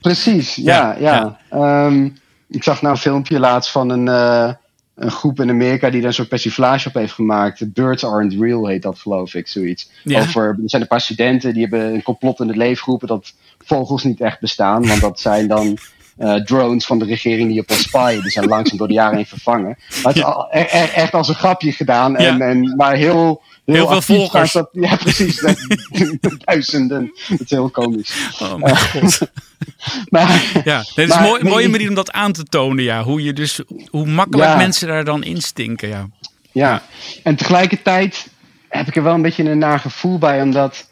[SPEAKER 2] Precies, ja, ja. ja. Um, ik zag nou een filmpje laatst van een, uh, een groep in Amerika die daar een soort persiflage op heeft gemaakt. Birds aren't real heet dat, geloof ik, zoiets.
[SPEAKER 1] Ja.
[SPEAKER 2] Over, er zijn een paar studenten die hebben een complot in het leven geroepen dat vogels niet echt bestaan, want dat zijn dan uh, drones van de regering die op ons spaaien. Die zijn langzaam door de jaren heen vervangen. Maar het is al, e e echt als een grapje gedaan, en,
[SPEAKER 1] Ja.
[SPEAKER 2] en, maar heel.
[SPEAKER 1] Heel veel volgers.
[SPEAKER 2] Dat, ja, precies. Duizenden. Dat is heel komisch.
[SPEAKER 1] Oh mijn god.
[SPEAKER 2] Maar,
[SPEAKER 1] Ja, dit is
[SPEAKER 2] Maar-
[SPEAKER 1] een mooie, manier om dat aan te tonen. Ja. Hoe, je dus, hoe makkelijk
[SPEAKER 2] Ja.
[SPEAKER 1] mensen daar dan instinken. Ja.
[SPEAKER 2] Ja, en tegelijkertijd heb ik er wel een beetje een naar gevoel bij, omdat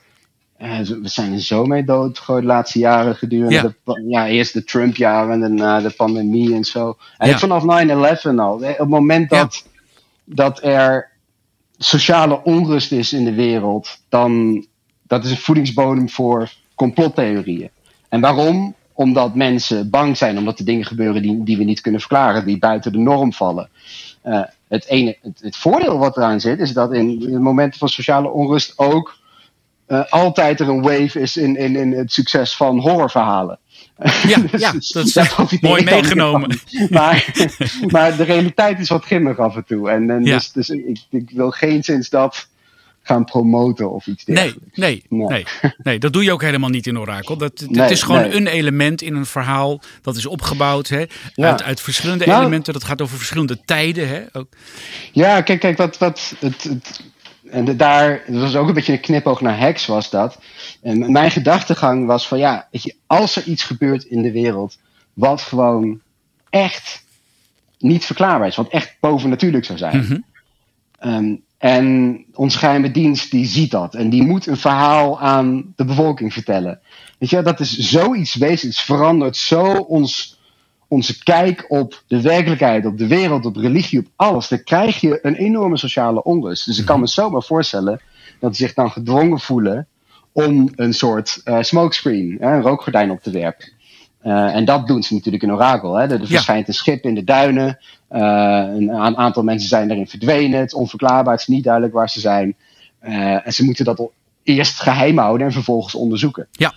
[SPEAKER 2] eh, we zijn er zo mee doodgegooid de laatste jaren gedurende
[SPEAKER 1] Ja.
[SPEAKER 2] de, pa- ja, eerst de Trump-jaren en daarna de pandemie en zo. En
[SPEAKER 1] Ja.
[SPEAKER 2] vanaf 9-11 al. Eh, Op het moment
[SPEAKER 1] Ja.
[SPEAKER 2] dat, dat er sociale onrust is in de wereld, dan dat is een voedingsbodem voor complottheorieën. En waarom? Omdat mensen bang zijn omdat er dingen gebeuren die, die we niet kunnen verklaren, die buiten de norm vallen. Eh, het, ene, het, voordeel wat eraan zit, is dat in, in momenten van sociale onrust ook eh, altijd er een wave is in, in, in het succes van horrorverhalen.
[SPEAKER 1] Ja,
[SPEAKER 2] Dus
[SPEAKER 1] ja, dat is mooi meegenomen.
[SPEAKER 2] Maar, maar de realiteit is wat grimmig af en toe. En, en
[SPEAKER 1] Ja.
[SPEAKER 2] dus, dus ik, ik wil geen sinds dat gaan promoten of iets dergelijks.
[SPEAKER 1] nee,
[SPEAKER 2] Nee.
[SPEAKER 1] nee, nee. Dat doe je ook helemaal niet in Orakel. Dat,
[SPEAKER 2] Nee,
[SPEAKER 1] is gewoon
[SPEAKER 2] nee.
[SPEAKER 1] een element in een verhaal. Dat is opgebouwd hè,
[SPEAKER 2] Ja.
[SPEAKER 1] uit, uit verschillende
[SPEAKER 2] Nou-
[SPEAKER 1] elementen. Dat gaat over verschillende tijden. Hè, ook.
[SPEAKER 2] Ja, kijk, kijk wat, wat het, het, en de, daar, dat was ook een beetje een knipoog naar Hex, was dat. En mijn gedachtegang was van ja, weet je, als er iets gebeurt in de wereld wat gewoon echt niet verklaarbaar is, wat echt bovennatuurlijk zou zijn.
[SPEAKER 1] Mhm.
[SPEAKER 2] Ehm, en onze geheime dienst die ziet dat en die moet een verhaal aan de bevolking vertellen. Weet je, dat is zoiets wezenlijks, verandert zo ons, onze kijk op de werkelijkheid, op de wereld, op religie, op alles. Dan krijg je een enorme sociale onrust. Dus ik kan me zomaar voorstellen dat ze zich dan gedwongen voelen om een soort eh, smokescreen, hè, een rookgordijn op te werpen. Eh, en dat doen ze natuurlijk in Orakel. Hè. Er, er verschijnt een schip in de duinen. eh, een aantal mensen zijn daarin verdwenen. Het is onverklaarbaar, het is niet duidelijk waar ze zijn. En ze moeten dat eerst geheim houden en vervolgens onderzoeken.
[SPEAKER 1] Ja.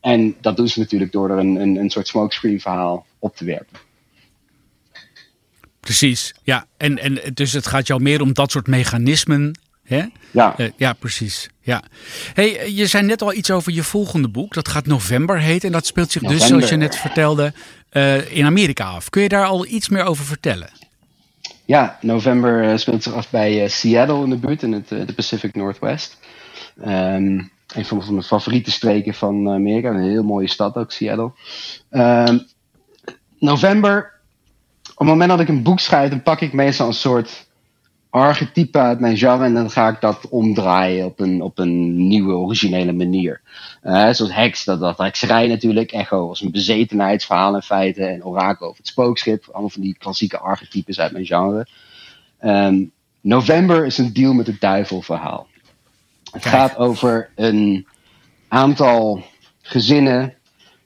[SPEAKER 2] En dat doen ze natuurlijk door er een, een, een soort smokescreen verhaal op te werpen.
[SPEAKER 1] Precies, ja. En, en dus het gaat jou meer om dat soort mechanismen. Hè?
[SPEAKER 2] Ja,
[SPEAKER 1] Eh, ja, precies. Ja. Hey, eh, je zei net al iets over je volgende boek. Dat gaat November heten. En dat speelt zich dus, zoals je net vertelde, eh, in Amerika af. Kun je daar al iets meer over vertellen?
[SPEAKER 2] ja november speelt zich af bij Seattle in de buurt, in het, de Pacific Northwest. Ehm een van, van mijn favoriete streken van Amerika. Een heel mooie stad ook, Seattle. Ehm, november, op het moment dat ik een boek schrijf, dan pak ik meestal een soort archetype uit mijn genre en dan ga ik dat omdraaien op een, op een nieuwe, originele manier. Uh, zoals heks, dat, dat hekserij natuurlijk, echo als een bezetenheidsverhaal in feite en orakel over het spookschip. Allemaal van die klassieke archetypes uit mijn genre. Um, November is een deal met het duivel verhaal. Het gaat over een aantal gezinnen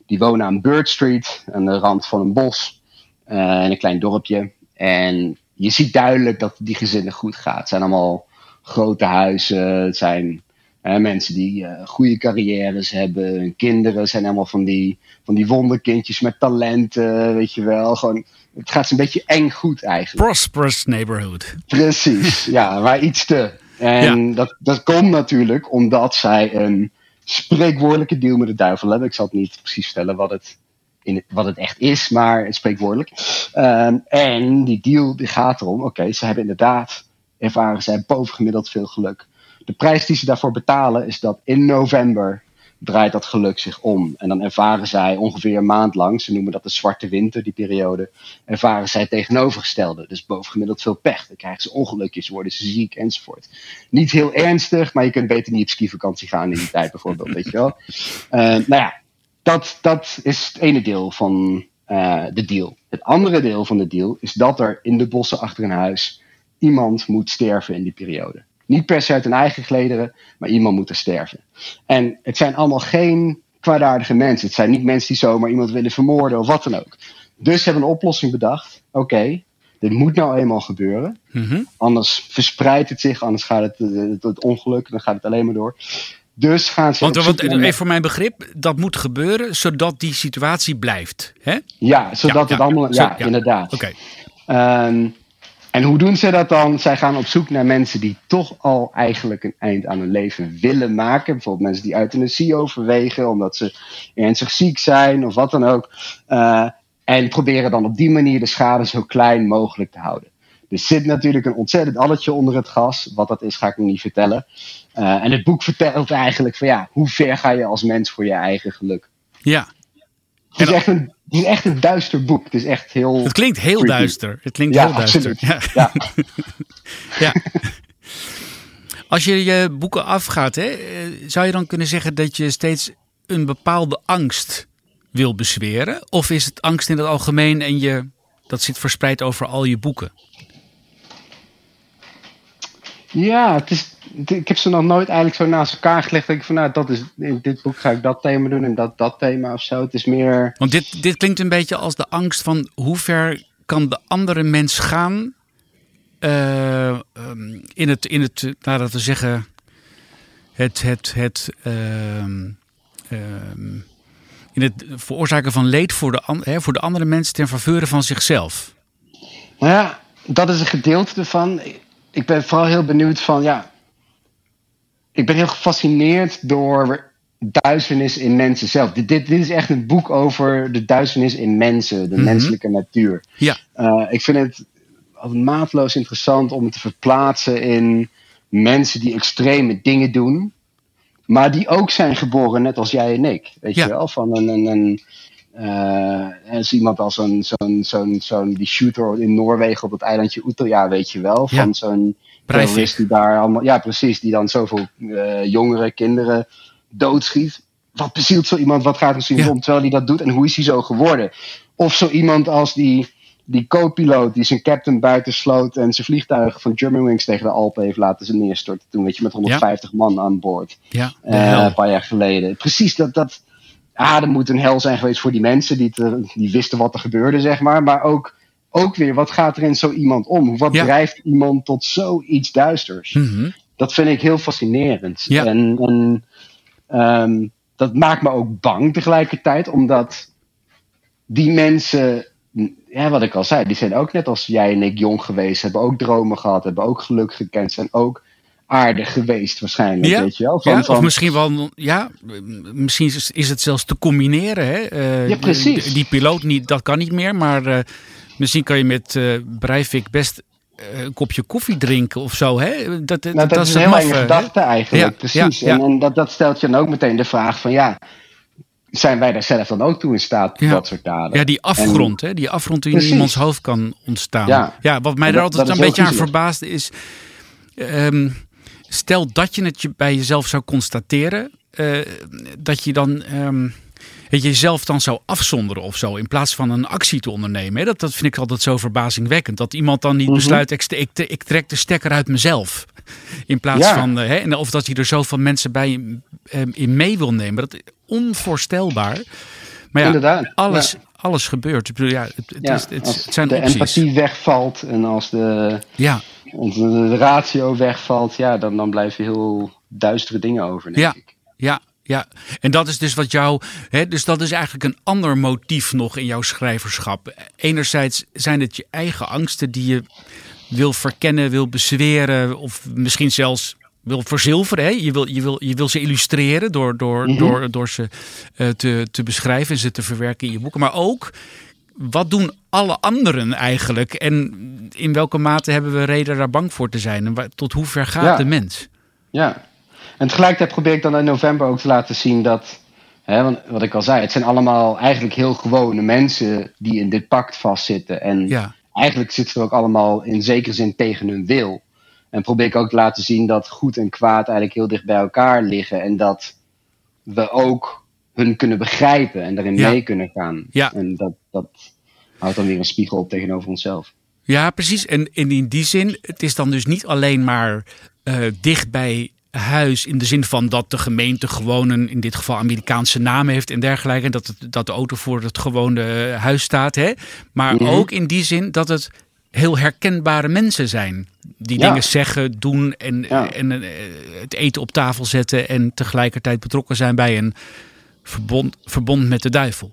[SPEAKER 2] die wonen aan Bird Street, aan de rand van een bos, uh, in een klein dorpje. En je ziet duidelijk dat die gezinnen goed gaat. Het zijn allemaal grote huizen. Het zijn hè, mensen die uh, goede carrières hebben. Hun kinderen zijn allemaal van die, van die wonderkindjes met talenten. Weet je wel. Gewoon, het gaat een beetje eng goed eigenlijk.
[SPEAKER 1] Prosperous neighborhood.
[SPEAKER 2] Precies, ja, maar iets te. En ja. dat, dat komt natuurlijk omdat zij een spreekwoordelijke deal met de duivel hebben. Ik zal het niet precies vertellen wat het in wat het echt is, maar spreekwoordelijk. Um, en die deal die gaat erom, oké, ze hebben inderdaad, ervaren zij bovengemiddeld veel geluk. De prijs die ze daarvoor betalen is dat in november draait dat geluk zich om. En dan ervaren zij ongeveer een maand lang, ze noemen dat de zwarte winter, die periode, ervaren zij het tegenovergestelde. Dus bovengemiddeld veel pech. Dan krijgen ze ongelukjes, worden ze ziek enzovoort. Niet heel ernstig, maar je kunt beter niet op skivakantie gaan in die tijd bijvoorbeeld, weet je wel. Uh, nou ja, dat, dat is het ene deel van uh, de deal. Het andere deel van de deal is dat er in de bossen achter een huis iemand moet sterven in die periode. Niet per se uit een eigen gelederen, maar iemand moet er sterven. En het zijn allemaal geen kwaadaardige mensen. Het zijn niet mensen die zomaar iemand willen vermoorden of wat dan ook. Dus ze hebben een oplossing bedacht. Oké, okay, dit moet nou eenmaal gebeuren.
[SPEAKER 1] Mm -hmm.
[SPEAKER 2] Anders verspreidt het zich, anders gaat het, het, het ongeluk, dan gaat het alleen maar door. Dus gaan ze.
[SPEAKER 1] Want, want even voor mijn begrip, dat moet gebeuren zodat die situatie blijft. Hè?
[SPEAKER 2] Ja, zodat ja, het ja, allemaal. Ja, ja, inderdaad.
[SPEAKER 1] Oké.
[SPEAKER 2] Okay. Um, en hoe doen ze dat dan? Zij gaan op zoek naar mensen die toch al eigenlijk een eind aan hun leven willen maken. Bijvoorbeeld mensen die euthanasie overwegen omdat ze ernstig ziek zijn of wat dan ook. Uh, en proberen dan op die manier de schade zo klein mogelijk te houden. Er zit natuurlijk een ontzettend alletje onder het gas. Wat dat is, ga ik nog niet vertellen. Uh, en het boek vertelt eigenlijk van ja, hoe ver ga je als mens voor je eigen geluk?
[SPEAKER 1] Ja.
[SPEAKER 2] Het is, echt een, het is echt een duister boek. Het is echt heel.
[SPEAKER 1] Het klinkt heel
[SPEAKER 2] creepy.
[SPEAKER 1] duister. Het klinkt
[SPEAKER 2] Ja,
[SPEAKER 1] heel duister. Ja.
[SPEAKER 2] ja.
[SPEAKER 1] Als je je boeken afgaat, hè, eh, zou je dan kunnen zeggen dat je steeds een bepaalde angst wil bezweren? Of is het angst in het algemeen en je, dat zit verspreid over al je boeken?
[SPEAKER 2] Ja, het is, ik heb ze nog nooit eigenlijk zo naast elkaar gelegd. Dat ik van, nou, dat is, in dit boek ga ik dat thema doen en dat dat thema of zo. Het is meer...
[SPEAKER 1] Want dit, dit klinkt een beetje als de angst van hoe ver kan de andere mens gaan uh, um, in het, in het nou, laten we zeggen, het, het, het, uh, um, in het veroorzaken van leed voor de, hè, voor de andere mensen ten faveur van zichzelf.
[SPEAKER 2] Nou ja, dat is een gedeelte ervan. Ik ben vooral heel benieuwd van, ja, ik ben heel gefascineerd door duisternis in mensen zelf. Dit, dit, dit is echt een boek over de duisternis in mensen, de
[SPEAKER 1] Mhm.
[SPEAKER 2] menselijke natuur.
[SPEAKER 1] Ja.
[SPEAKER 2] Uh, ik vind het maatloos interessant om het te verplaatsen in mensen die extreme dingen doen, maar die ook zijn geboren, net als jij en ik. Weet
[SPEAKER 1] Ja.
[SPEAKER 2] je wel? Van een. een, een uh, als iemand als zo'n, zo'n, zo'n, zo'n, die shooter in Noorwegen op het eilandje Utøya, weet je wel, van zo'n terrorist die daar allemaal, ja precies, die dan zoveel uh, jongeren, kinderen doodschiet. Wat bezielt zo iemand, wat gaat er zo
[SPEAKER 1] Ja.
[SPEAKER 2] om terwijl hij dat doet en hoe is hij zo geworden? Of zo iemand als die, die co-piloot die zijn captain buiten sloot en zijn vliegtuig van Germanwings tegen de Alpen heeft laten neerstorten. Toen weet je met 150 man aan boord.
[SPEAKER 1] Ja,
[SPEAKER 2] Eh, een paar jaar geleden. Precies, dat, dat, ah, dat moet een hel zijn geweest voor die mensen die, te, die wisten wat er gebeurde, zeg maar. Maar ook, ook weer, wat gaat er in zo iemand om? Wat
[SPEAKER 1] Ja.
[SPEAKER 2] drijft iemand tot zoiets duisters?
[SPEAKER 1] Mhm.
[SPEAKER 2] Dat vind ik heel fascinerend.
[SPEAKER 1] Ja.
[SPEAKER 2] En, en ehm, dat maakt me ook bang tegelijkertijd, omdat die mensen, ja, wat ik al zei, die zijn ook net als jij en ik jong geweest, hebben ook dromen gehad, hebben ook geluk gekend, zijn ook aardig geweest waarschijnlijk,
[SPEAKER 1] Ja.
[SPEAKER 2] weet je wel? Van,
[SPEAKER 1] Ja,
[SPEAKER 2] van,
[SPEAKER 1] of misschien wel, ja, misschien is, is het zelfs te combineren. Hè? Eh,
[SPEAKER 2] Ja, precies.
[SPEAKER 1] Die, die piloot, niet, dat kan niet meer, maar eh, misschien kan je met eh Breivik best een kopje koffie drinken of zo. Hè? Dat,
[SPEAKER 2] Nou, dat, is een heel enge gedachte eigenlijk,
[SPEAKER 1] Ja,
[SPEAKER 2] precies.
[SPEAKER 1] ja, ja.
[SPEAKER 2] En, en dat, dat stelt je dan ook meteen de vraag van ja, zijn wij daar zelf dan ook toe in staat,
[SPEAKER 1] Ja.
[SPEAKER 2] dat soort daden.
[SPEAKER 1] Ja, die afgrond, hè? die afgrond die in iemands hoofd kan ontstaan. Ja,
[SPEAKER 2] Ja.
[SPEAKER 1] wat mij er altijd een beetje aan verbaasde is... ehm, stel dat je het bij jezelf zou constateren... eh, dat je dan... ehm, het jezelf dan zou afzonderen of zo, in plaats van een actie te ondernemen. Hè? Dat, dat vind ik altijd zo verbazingwekkend. Dat iemand dan niet
[SPEAKER 2] Mhm.
[SPEAKER 1] besluit, ik, ik, ik trek de stekker uit mezelf. In plaats
[SPEAKER 2] Ja.
[SPEAKER 1] van, eh, hè, of dat je er zoveel mensen bij eh, in mee wil nemen. Dat is onvoorstelbaar. Maar ja,
[SPEAKER 2] Inderdaad.
[SPEAKER 1] alles, alles gebeurt. Ik bedoel, ja, het, het,
[SPEAKER 2] Ja,
[SPEAKER 1] is, het,
[SPEAKER 2] als
[SPEAKER 1] het zijn
[SPEAKER 2] de
[SPEAKER 1] opties.
[SPEAKER 2] empathie wegvalt en als de,
[SPEAKER 1] Ja,
[SPEAKER 2] de, de ratio wegvalt, ja, dan, dan blijf je heel duistere dingen over, denk
[SPEAKER 1] Ja.
[SPEAKER 2] ik.
[SPEAKER 1] ja, ja. En dat is dus wat jou. Hè, dus dat is eigenlijk een ander motief nog in jouw schrijverschap. Enerzijds zijn het je eigen angsten die je wil verkennen, wil bezweren. Of misschien zelfs wil verzilveren. Hè? Je, wil, je, wil, je wil ze illustreren door, door,
[SPEAKER 2] Mhm.
[SPEAKER 1] door, door ze eh, te, te beschrijven en ze te verwerken in je boeken. Maar ook. Wat doen alle anderen eigenlijk? En in welke mate hebben we reden daar bang voor te zijn? En tot hoe ver gaat
[SPEAKER 2] Ja.
[SPEAKER 1] de mens?
[SPEAKER 2] Ja. En tegelijkertijd probeer ik dan in november ook te laten zien dat, hè, want wat ik al zei, het zijn allemaal eigenlijk heel gewone mensen die in dit pact vastzitten. En
[SPEAKER 1] Ja,
[SPEAKER 2] eigenlijk zitten ze ook allemaal in zekere zin tegen hun wil. En probeer ik ook te laten zien dat goed en kwaad eigenlijk heel dicht bij elkaar liggen. En dat we ook hun kunnen begrijpen en daarin
[SPEAKER 1] Ja.
[SPEAKER 2] mee kunnen gaan.
[SPEAKER 1] Ja.
[SPEAKER 2] En dat, dat houdt dan weer een spiegel op tegenover onszelf.
[SPEAKER 1] Ja, precies. En, en in die zin, het is dan dus niet alleen maar eh, dicht bij huis in de zin van dat de gemeente gewoon een, in dit geval Amerikaanse naam heeft en dergelijke. En dat, het, dat de auto voor het gewone eh, huis staat. Hè? Maar
[SPEAKER 2] Mhm.
[SPEAKER 1] ook in die zin dat het heel herkenbare mensen zijn. Die
[SPEAKER 2] Ja.
[SPEAKER 1] dingen zeggen, doen en,
[SPEAKER 2] Ja.
[SPEAKER 1] en eh, het eten op tafel zetten. En tegelijkertijd betrokken zijn bij een verbond, verbond met de duivel.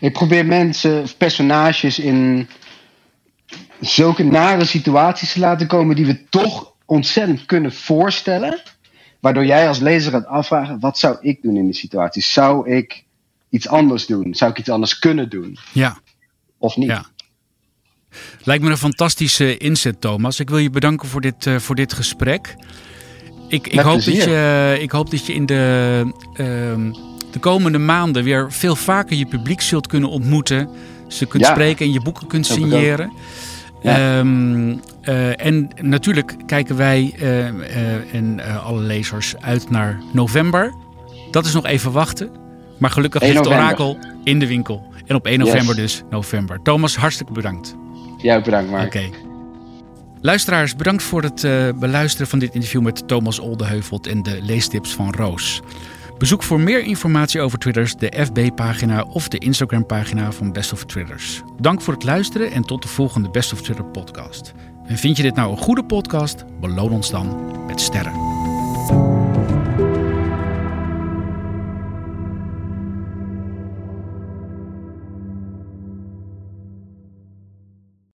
[SPEAKER 2] Ik probeer mensen, of personages in zulke nare situaties te laten komen die we toch ontzettend kunnen voorstellen. Waardoor jij als lezer gaat afvragen, wat zou ik doen in die situatie? Zou ik iets anders doen? Zou ik iets anders kunnen doen?
[SPEAKER 1] Ja.
[SPEAKER 2] Of niet?
[SPEAKER 1] Ja. Lijkt me een fantastische inzet, Thomas. Ik wil je bedanken voor dit, eh, voor dit gesprek. Ik, ik, hoop dat je, ik hoop dat je in de, ehm, de komende maanden weer veel vaker je publiek zult kunnen ontmoeten. Ze kunt
[SPEAKER 2] Ja.
[SPEAKER 1] spreken en je boeken kunt signeren.
[SPEAKER 2] Ja.
[SPEAKER 1] Ehm, eh, en natuurlijk kijken wij eh, eh, en alle lezers uit naar november. Dat is nog even wachten. Maar gelukkig
[SPEAKER 2] 1
[SPEAKER 1] ligt het orakel in de winkel. En op 1
[SPEAKER 2] Yes.
[SPEAKER 1] november dus november. Thomas, hartelijk bedankt.
[SPEAKER 2] Jij ook bedankt, Mark.
[SPEAKER 1] Oké. Luisteraars, bedankt voor het beluisteren van dit interview met Thomas Oldeheuvelt en de leestips van Roos. Bezoek voor meer informatie over Twitters de FB-pagina of de Instagram-pagina van Best of Twitters. Dank voor het luisteren en tot de volgende Best of Twitter podcast. En vind je dit nou een goede podcast? Beloon ons dan met sterren.